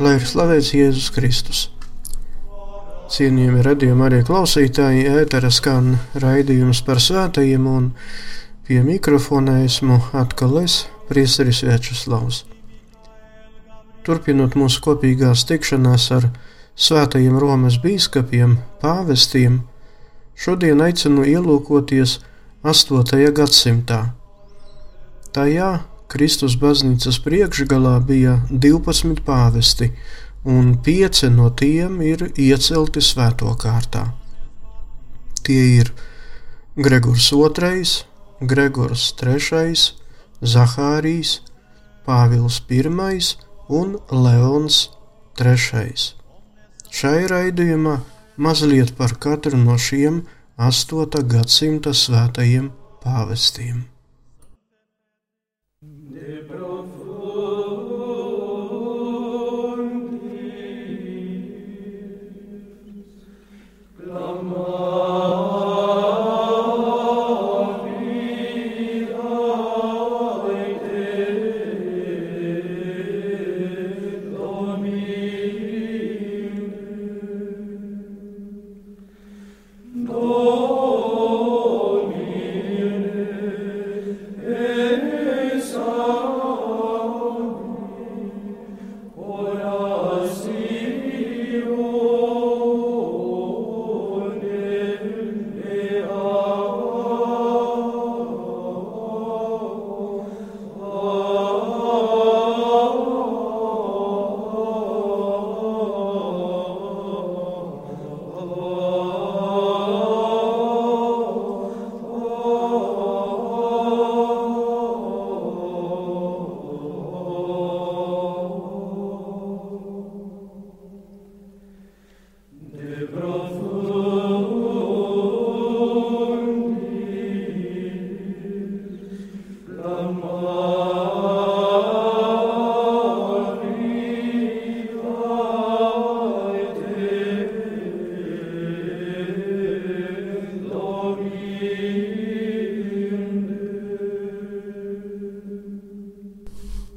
Lai ir slavēts Jēzus Kristus. Cienījami radījumi arī klausītāji, ētera skan raidījums par svētajiem, un pie mikrofona esmu atkal es, Priesteris Večeslavs. Turpinot mūsu kopīgās tikšanās ar svētajiem Romas bīskapiem, pāvestiem, šodien aicinu ielūkoties 8. gadsimtā. Tajā Kristus baznīcas priekšgalā bija 12 pāvesti, un pieci no tiem ir iecelti svēto kārtā. Tie ir Gregors II, Gregors III, Zahārijs, Pāvils I un Leons III. Šai raidījumā mazliet par katru no šiem 8. gadsimta svētajiem pāvestiem. Eh, de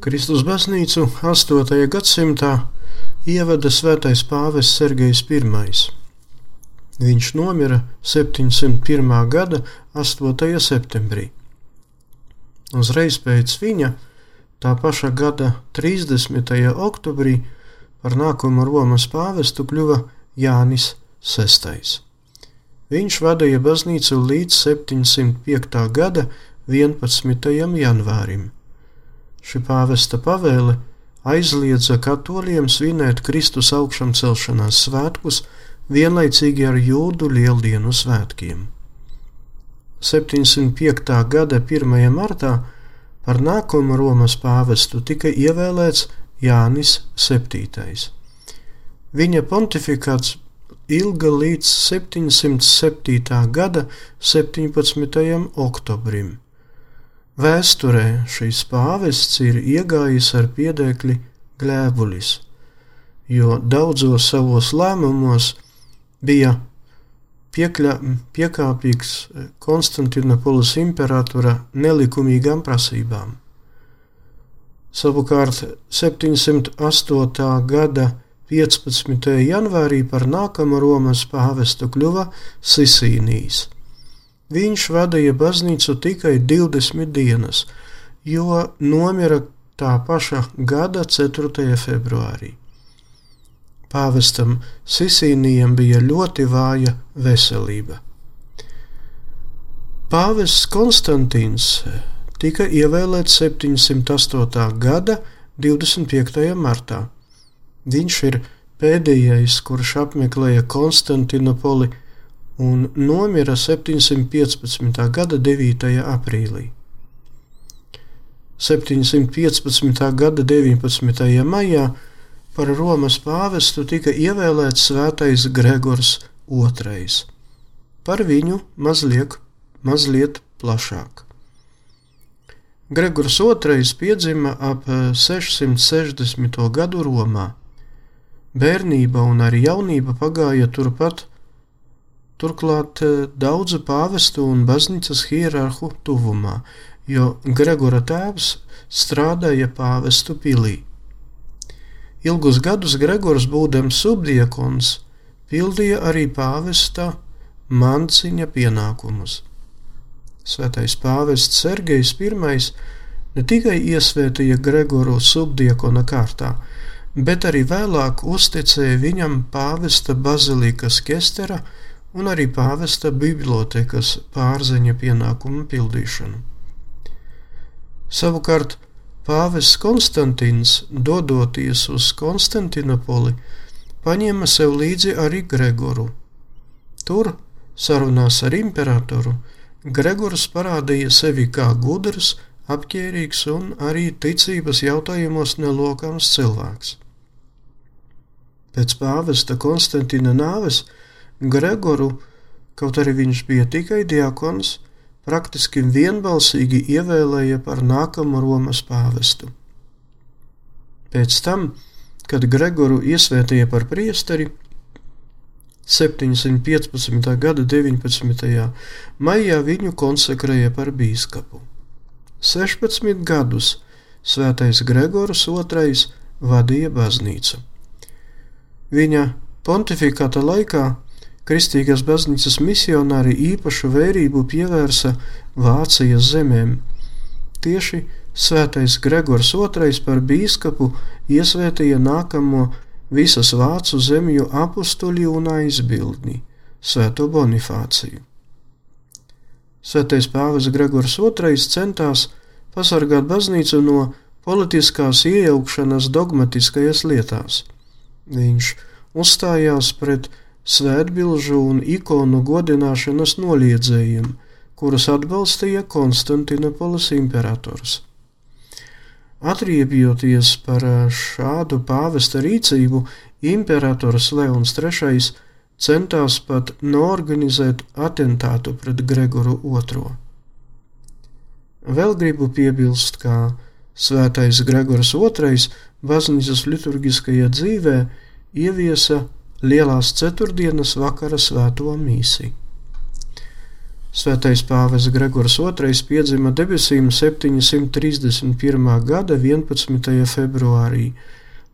Kristus baznīcu 8. gadsimtā ievada svētais pāvests Sergejs I. Viņš nomira 701. gada 8. septembrī. Uzreiz pēc viņa, tā paša gada 30. oktobrī, par nākamo Romas pāvestu kļuva Jānis VI. Viņš vadīja baznīcu līdz 705. gada 11. janvārim. Šī pāvesta pavēle aizliedza katoļiem svinēt Kristus augšām celšanās svētkus vienlaicīgi ar jūdu lieldienu svētkiem. 705. gada 1. martā par nākamo Romas pāvestu tika ievēlēts Jānis VII. Viņa pontifikāts ilga līdz 707. gada 17. oktobrim. Vēsturē šīs pāvests ir iegājis ar piedēkli glēbulis, jo daudzos savos lēmumos bija piekļa, piekāpīgs Konstantinopolis imperatora nelikumīgām prasībām. Savukārt 708. gada 15. janvārī par nākamo Romas pāvestu kļuva Sisīnijas Viņš vadīja baznīcu tikai 20 dienas, jo nomira tā paša gada 4. februārī. Pāvestam Sisīnijam bija ļoti vāja veselība. Pāvests Konstantīns tika ievēlēts 708. gada 25. martā. Viņš ir pēdējais, kurš apmeklēja Konstantinopoli un nomira 715. gada 9. aprīlī. 715. gada 19. maijā par Romas pāvestu tika ievēlēts svētais Gregors II. Par viņu mazliet, mazliet plašāk. Gregors II piedzima ap 660. gadu Romā. Bērnība un arī jaunība pagāja turpat, turklāt daudzu pāvestu un baznīcas hierarhu tuvumā, jo Gregora tēvs strādāja pāvestu pilī. Ilgus gadus Gregors, būdams subdiekons, pildīja arī pāvesta manciņa pienākumus. Svētais pāvests Sergejs I ne tikai iesvētīja Gregoru subdiekona kārtā, bet arī vēlāk uzticēja viņam pāvesta bazilikas kestera un arī pāvesta bibliotekas pārziņa pienākumu pildīšanu. Savukārt Pāvests Konstantīns, dodoties uz Konstantinopoli, paņēma sev līdzi arī Gregoru. Tur, sarunās ar imperatoru, Gregors parādīja sevi kā gudrs, apģērbīgs un arī ticības jautājumos nelokams cilvēks. Pēc pāvesta Konstantina nāves Gregoru, kaut arī viņš bija tikai diakons, praktiski vienbalsīgi ievēlēja par nākamo Romas pāvestu. Pēc tam, kad Gregoru iesvētīja par priesteri, 715. gada 19. maijā viņu konsekrēja par bīskapu. 16 gadus Svētais Gregors II vadīja baznīcu. Viņa pontifikāta laikā Kristīgās baznīcas misionāri īpašu vērību pievērsa Vācijas zemēm. Tieši Svētais Gregors II par bīskapu iesvētīja nākamo visas vācu zemju apstuļu un aizbildni - Svēto Bonifāciju. Svētais pāvis Gregors II centās pasargāt baznīcu no politiskās iejaukšanās dogmatiskajās lietās. Viņš uzstājās pret svētbilžu un ikonu godināšanas noliedzējiem, kurus atbalstīja Konstantinopolis imperators. Atriebjoties par šādu pāvesta rīcību, imperators Leons III centās pat norganizēt atentātu pret Gregoru II. Vēl gribu piebilst, ka Svētais Gregors II baznīcas liturgiskajā dzīvē ieviesa Lielās ceturtdienas vakara svēto mīsiju. Svētais pāvis Gregors II piedzima debesīm 731. gada 11. februārī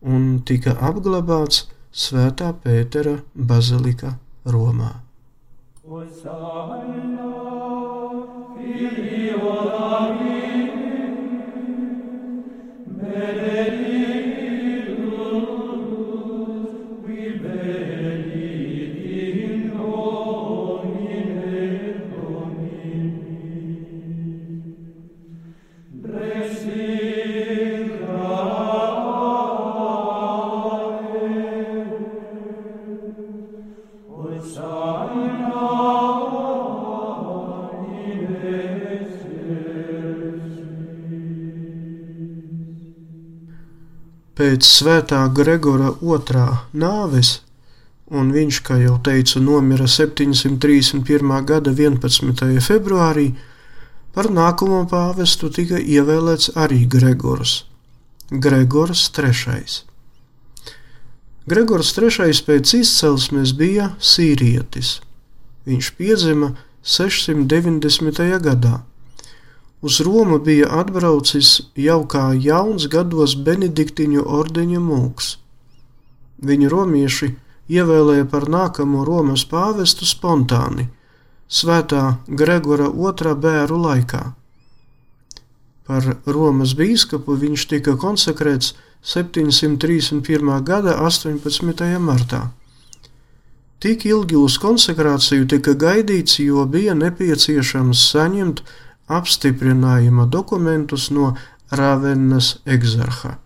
un tika apglabāts Svētā Pētera bazilika Romā. Hosanna, Pēc svētā Gregora otrā nāves, un viņš, kā jau teicu, nomira 731. gada 11. februārī, par nākamo pāvestu tika ievēlēts arī Gregors, Gregors III. Gregors III pēc izcelsmes bija sīrietis. Viņš piedzima 690. gadā Uz Romu bija atbraucis jau kā jauns gados Benediktiņu ordeņa mūks. Viņu romieši ievēlēja par nākamo Romas pāvestu spontāni, Svētā Gregora otrā bēru laikā. par Romas bīskapu, viņš tika konsekrēts 731. gada 18. martā. Tik ilgi uz konsekrāciju tika gaidīts, jo bija nepieciešams saņemt apstiprinājuma dokumentus no Ravennas egzarha.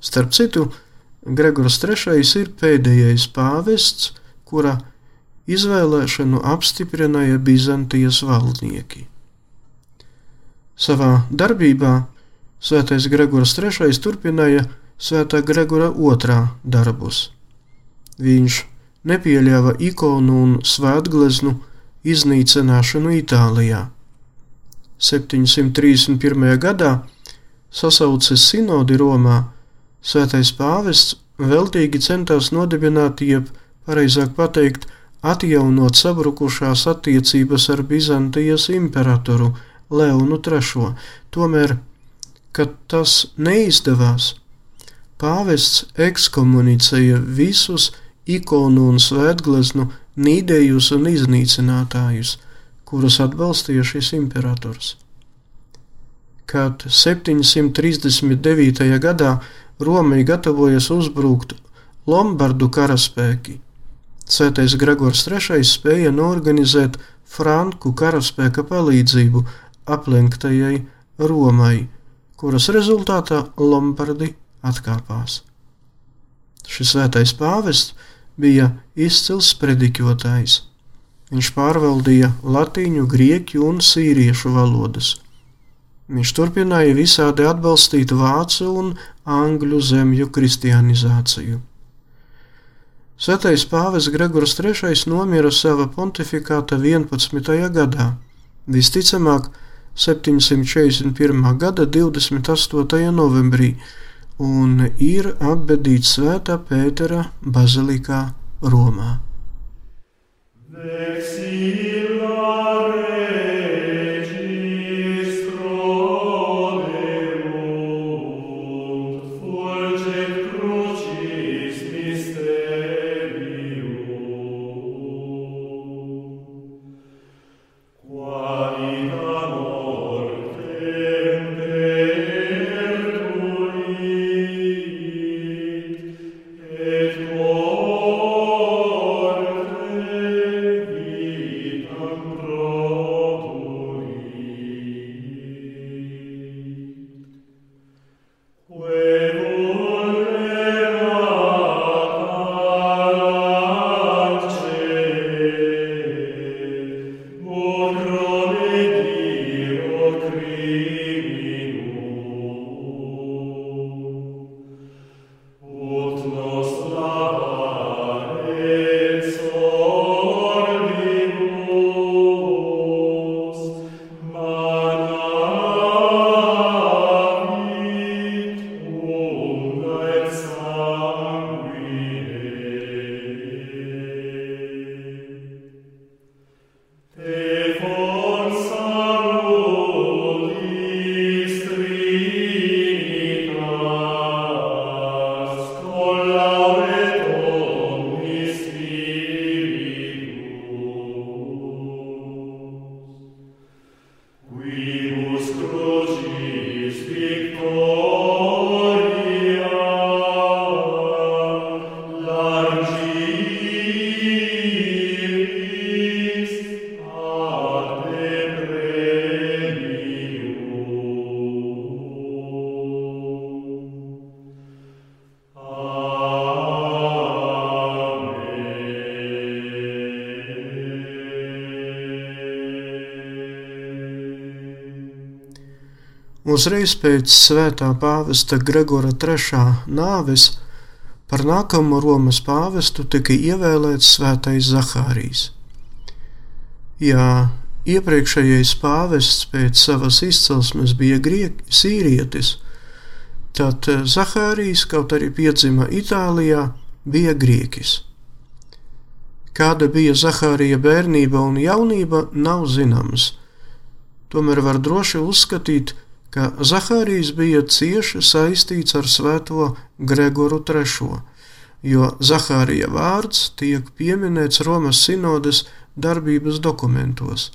Starp citu, Gregors III ir pēdējais pāvests, kura izvēlēšanu apstiprināja Bizantijas valdnieki. Savā darbībā Svētais Gregors III turpināja Svētā Gregora II darbus. Viņš nepieļāva ikonu un svētgleznu iznīcināšanu Itālijā. 731. gadā sasaucis sinodi Romā, svētais pāvests veltīgi centās nodibināt, jeb pareizāk pateikt, atjaunot sabrukušās attiecības ar Bizantijas imperatoru Leonu III. Tomēr, kad tas neizdevās, pāvests ekskomunicēja visus ikonu un svētgleznu nīdējus un iznīcinātājus, kurus atbalstīja šis imperators. Kad 739. gadā Romai gatavojas uzbrukt Lombardu karaspēki, Svētais Gregors III spēja norganizēt Franku karaspēka palīdzību aplenktajai Romai, kuras rezultātā Lombardi atkāpās. Šis svētais pāvests bija izcils prediķotājs. Viņš pārvaldīja latīņu, grieķu un sīriešu valodas. Viņš turpināja visādi atbalstīt vācu un angļu zemju kristianizāciju. Svētais pāvis Gregors III nomira sava pontifikāta 11. gadā, visticamāk 741. gada 28. novembrī, un ir apbedīts Svētā Pētera bazilikā Romā. Vexillare Uzreiz pēc svētā pāvesta Gregora III nāves par nākamo Romas pāvestu tika ievēlēts svētais Zahārijas. Jā, iepriekšējais pāvests pēc savas izcelsmes bija griek, sīrietis, tad Zahārijas, kaut arī piedzima Itālijā, bija grieķis. Kāda bija Zahārija bērnība un jaunība, nav zināms. Tomēr var droši uzskatīt, ka ka Zahārijas bija cieši saistīts ar svēto Gregoru III, jo Zahārija vārds tiek pieminēts Romas sinodes darbības dokumentos.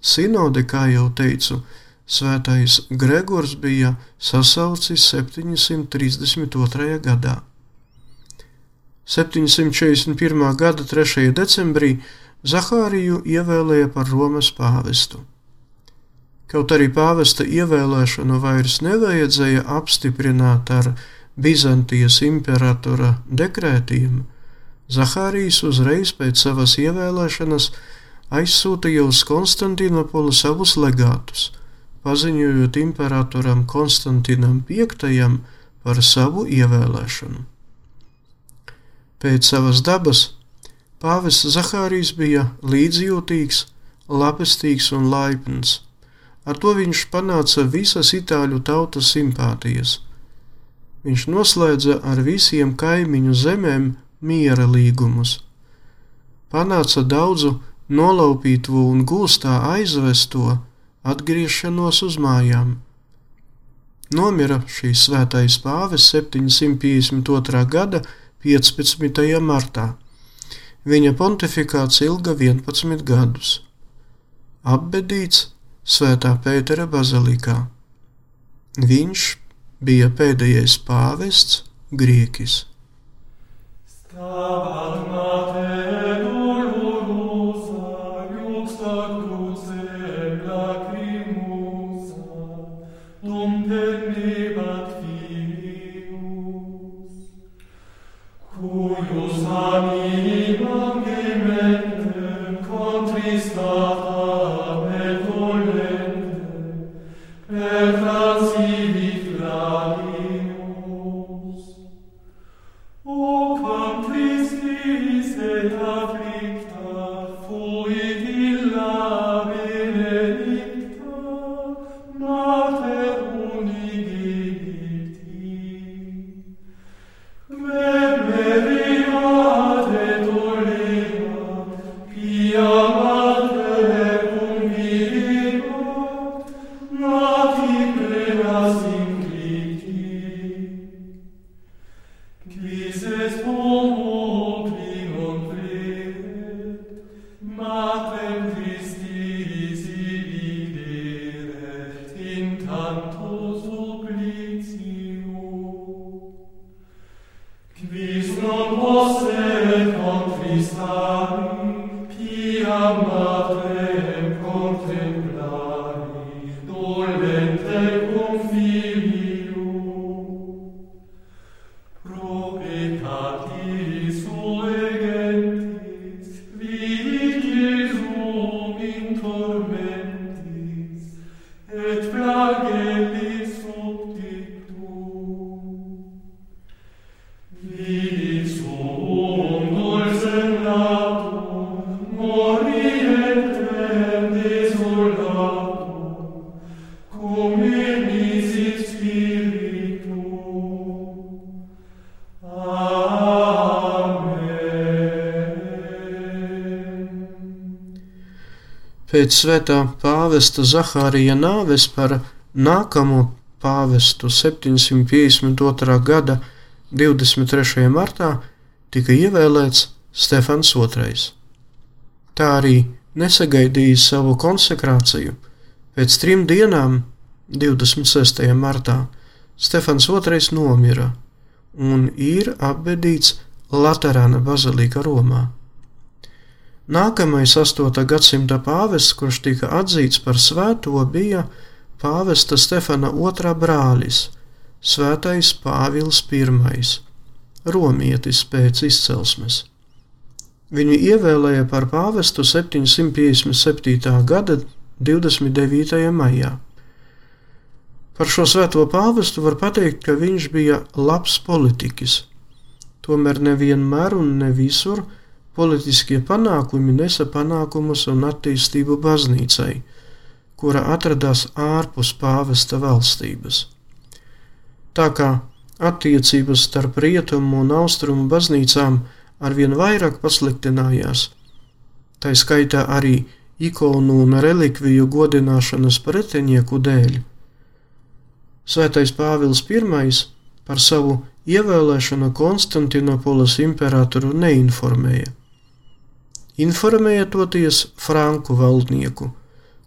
Sinode, kā jau teicu, Svētais Gregors bija sasaucis 732. gadā. 741. gada 3. decembrī Zahāriju ievēlēja par Romas pāvestu. Kaut arī pāvesta ievēlēšanu vairs nevajadzēja apstiprināt ar Bizantijas imperatora dekrētiem, Zahārijs uzreiz pēc savas ievēlēšanas aizsūtīja uz Konstantinopolu savus legātus, paziņojot imperatoram Konstantinam V par savu ievēlēšanu. Pēc savas dabas pāvests Zahārijs bija līdzjūtīgs, labestīgs un laipns. Ar to viņš panāca visas itāļu tautas simpātijas. Viņš noslēdza ar visiem kaimiņu zemēm miera līgumus, panāca daudzu nolaupīto un gūstā aizvesto atgriešanos uz mājām. Nomira šīs svētais pāvis 752. gada 15. martā. Viņa pontifikāts ilga 11 gadus. Apbedīts Svētā Pētera bazilikā. Viņš bija pēdējais pāvests Grieķis. Not Pēc svētā pāvesta Zahārija nāves par nākamo pāvestu 752. gada 23. martā tika ievēlēts Stefans II. Tā arī nesagaidīja savu konsekrāciju. Pēc trim dienām, 26. martā, Stefans II nomira un ir apbedīts Laterāna bazilika Romā. Nākamais 8. gadsimta pāvests, kurš tika atzīts par svēto, bija pāvesta Stefana II brālis, Svētais Pāvils I, romietis pēc izcelsmes. Viņu ievēlēja par pāvestu 757. gada 29. maijā. Par šo svēto pāvestu var teikt, ka viņš bija labs politiķis. Tomēr nevienmēr un ne visur politiskie panākumi nesa panākumus un attīstību baznīcai, kura atradās ārpus pāvesta valstības. Tā kā attiecības starp rietumu un austrumu baznīcām arvien vairāk pasliktinājās, tā skaitā arī ikonu un relikviju godināšanas pretinieku dēļ. Svētais Pāvils I par savu ievēlēšanu Konstantinopolis imperatoru neinformēja informēja toties franku valdnieku,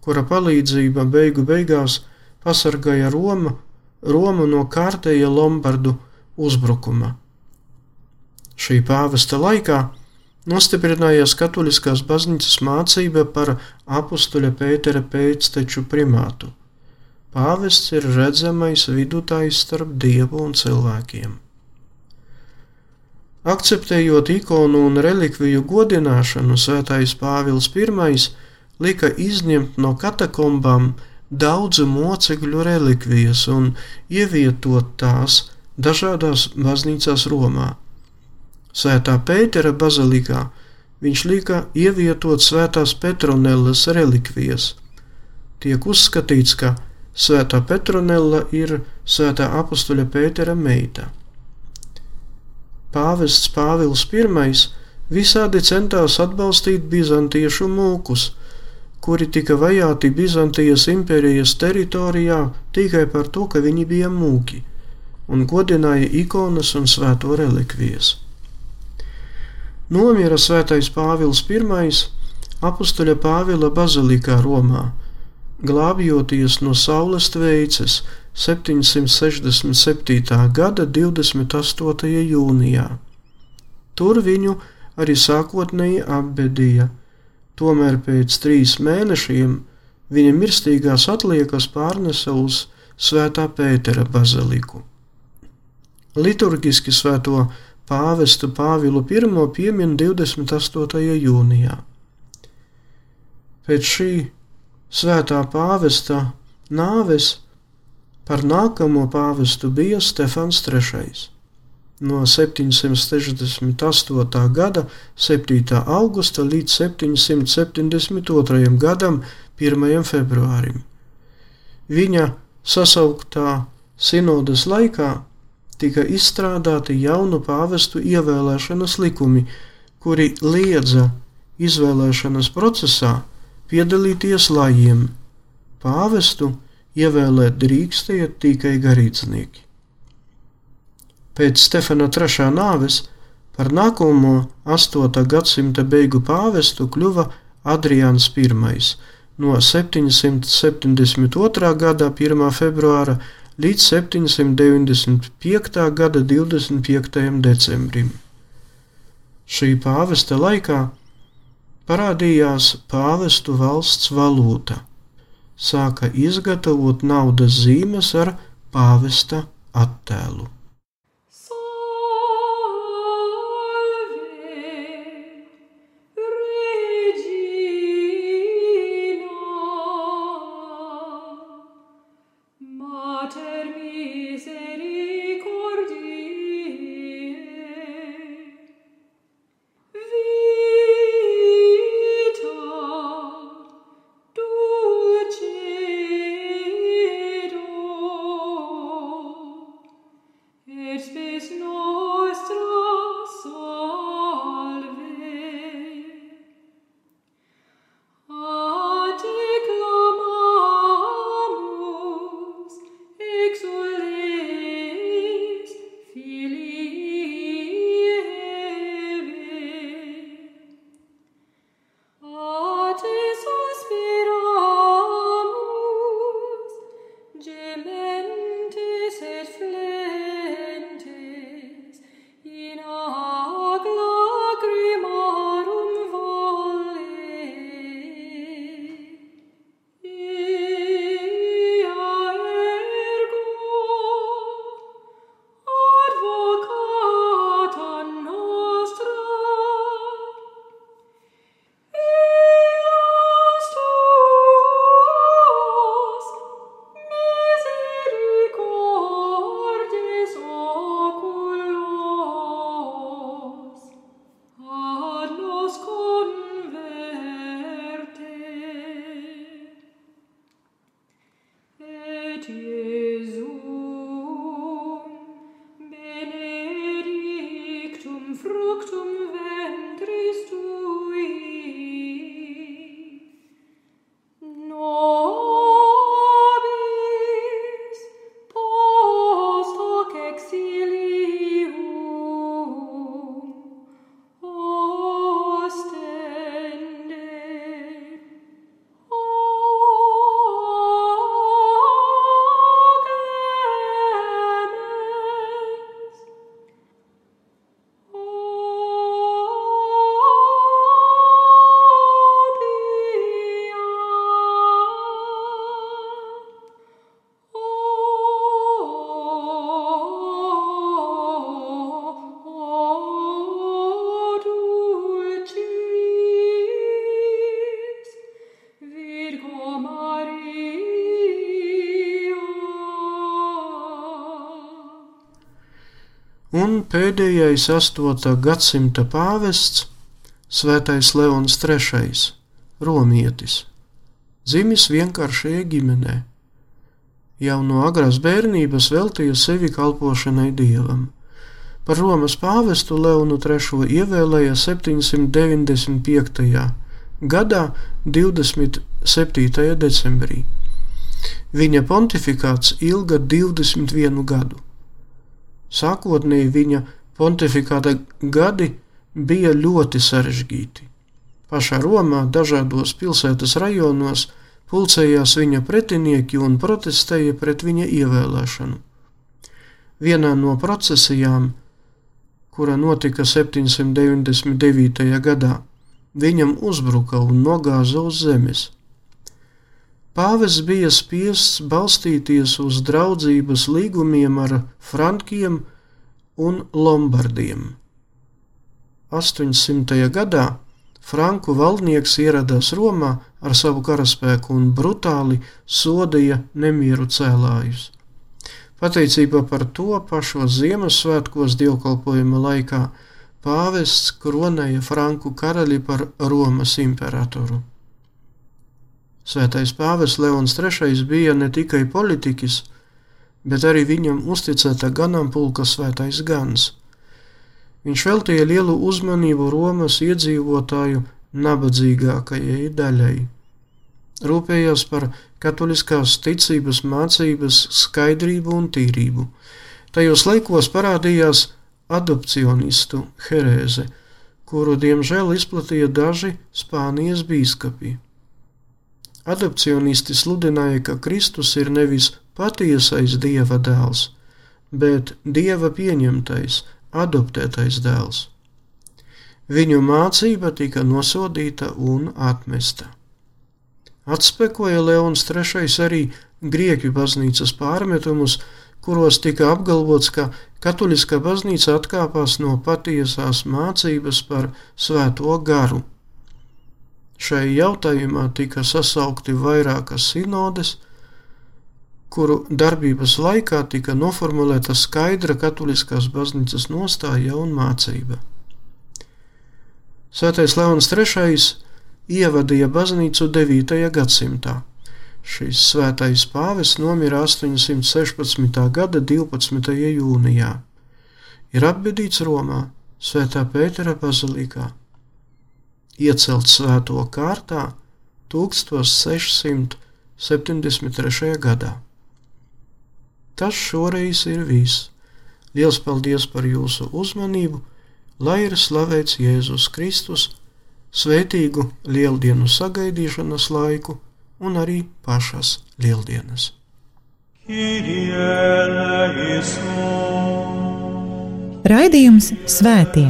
kura palīdzība beigu beigās pasargāja Roma, Romu no kārtēja Lombardu uzbrukuma. Šī pāvesta laikā nostiprinājās katoliskās baznīcas mācība par apustuļa Pētera pēcteču primātu. Pāvests ir redzamais vidutājs starp dievu un cilvēkiem. Akceptējot ikonu un relikviju godināšanu, Svētais Pāvils I lika izņemt no katakombām daudzu mocekļu relikvijas un ievietot tās dažādās baznīcās Romā. Svētā Pētera bazilikā viņš lika ievietot svētās Petronellas relikvijas. Tiek uzskatīts, ka Svētā Petronella ir svētā apustuļa Pētera meita. Pāvests Pāvils I visādi centās atbalstīt bizantiešu mūkus, kuri tika vajāti Bizantijas impērijas teritorijā tikai par to, ka viņi bija mūki, un godināja ikonas un svēto relikvijas. Nomira svētais Pāvils I apustuļa Pāvila bazilikā Romā, glābjoties no saules tveices 767. gada 28. jūnijā. Tur viņu arī sākotnēji apbedīja, tomēr pēc trīs mēnešiem viņa mirstīgās atliekas pārnesa uz Svētā Pētera baziliku. Liturgiski svēto pāvestu Pāvilu I piemin 28. jūnijā. Pēc šī svētā pāvesta nāves par nākamo pāvestu bija Stefans III. No 768. gada 7. augusta līdz 772. gadam 1. februārim. Viņa sasauktā sinodas laikā tika izstrādāti jaunu pāvestu ievēlēšanas likumi, kuri liedza izvēlēšanas procesā piedalīties lajiem. Pāvestu ievēlēt drīkstēja tikai garīdznieki. Pēc Stefana III nāves par nākamo 8. gadsimta beigu pāvestu kļuva Adrians I no 772. gada 1. februāra līdz 795. gada 25. decembrim. Šī pāvesta laikā parādījās pāvestu valsts valūta. Sāka izgatavot naudas zīmes ar pāvesta attēlu. you. Un pēdējais 8. gadsimta pāvests Svētais Leons III, Romietis, dzimis vienkāršajā ģimenē. Jau no agrās bērnības veltīja sevi kalpošanai dievam. Par Romas pāvestu Leonu III ievēlēja 795. gadā 27. decembrī. Viņa pontifikāts ilga 21 gadu. Sākotnēji viņa pontifikāta gadi bija ļoti sarežģīti. Pašā Romā, dažādos pilsētas rajonos, pulcējās viņa pretinieki un protestēja pret viņa ievēlēšanu. Vienā no procesijām, kura notika 799. gadā, viņam uzbruka un nogāza uz zemes. Pāvests bija spiests balstīties uz draudzības līgumiem ar Frankiem un Lombardiem. 800. gadā Franku valdnieks ieradās Romā ar savu karaspēku un brutāli sodīja nemieru cēlājus. Pateicībā par to pašos Ziemassvētkos dievkalpojuma laikā pāvests kronēja Franku karaļi par Romas imperatoru. Svētais pāvests Leons III bija ne tikai politiķis, bet arī viņam uzticēta ganāmpulka svētais gans. Viņš veltīja lielu uzmanību Romas iedzīvotāju nabadzīgākajai daļai. Rūpējās par katoliskās ticības mācības skaidrību un tīrību. Tajos laikos parādījās adopcionistu herēze, kuru diemžēl izplatīja daži Spānijas bīskapi. Adopcionisti sludināja, ka Kristus ir nevis patiesais dieva dēls, bet dieva pieņemtais, adoptētais dēls. Viņu mācība tika nosodīta un atmesta. Atspekoja Leons III arī Grieķu baznīcas pārmetumus, kuros tika apgalvots, ka katoliskā baznīca atkāpās no patiesās mācības par svēto garu. Šai jautājumā tika sasaukti vairākas sinodes, kuru darbības laikā tika noformulēta skaidra katoliskās baznīcas nostāja un mācība. Svētais Leons III ievadīja baznīcu 9. gadsimtā. Šis svētais pāvis nomira 816. gada 12. jūnijā. Ir apbedīts Romā, Svētā Pētera bazilikā iecelts svēto kārtā 1673. gadā. Tas šoreiz ir viss. Lielas paldies par jūsu uzmanību, lai ir slavēts Jēzus Kristus, svētīgu lieldienu sagaidīšanas laiku un arī pašas lieldienas. Raidījums Svētie.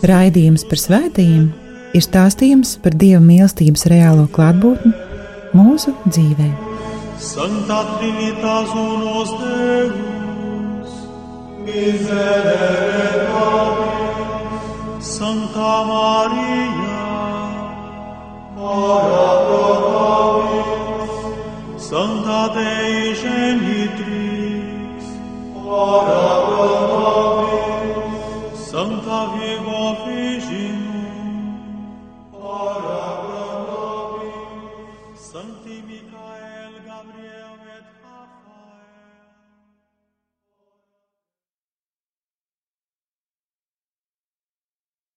Raidījums par svētījumiem ir stāstījums par Dieva mīlestības reālo klātbūtni mūsu dzīvē. Santa Trinitas unos Deus, miserere nobis, Santa Maria, ora pro nobis, Santa Dei Genitrix, ora pro nobis,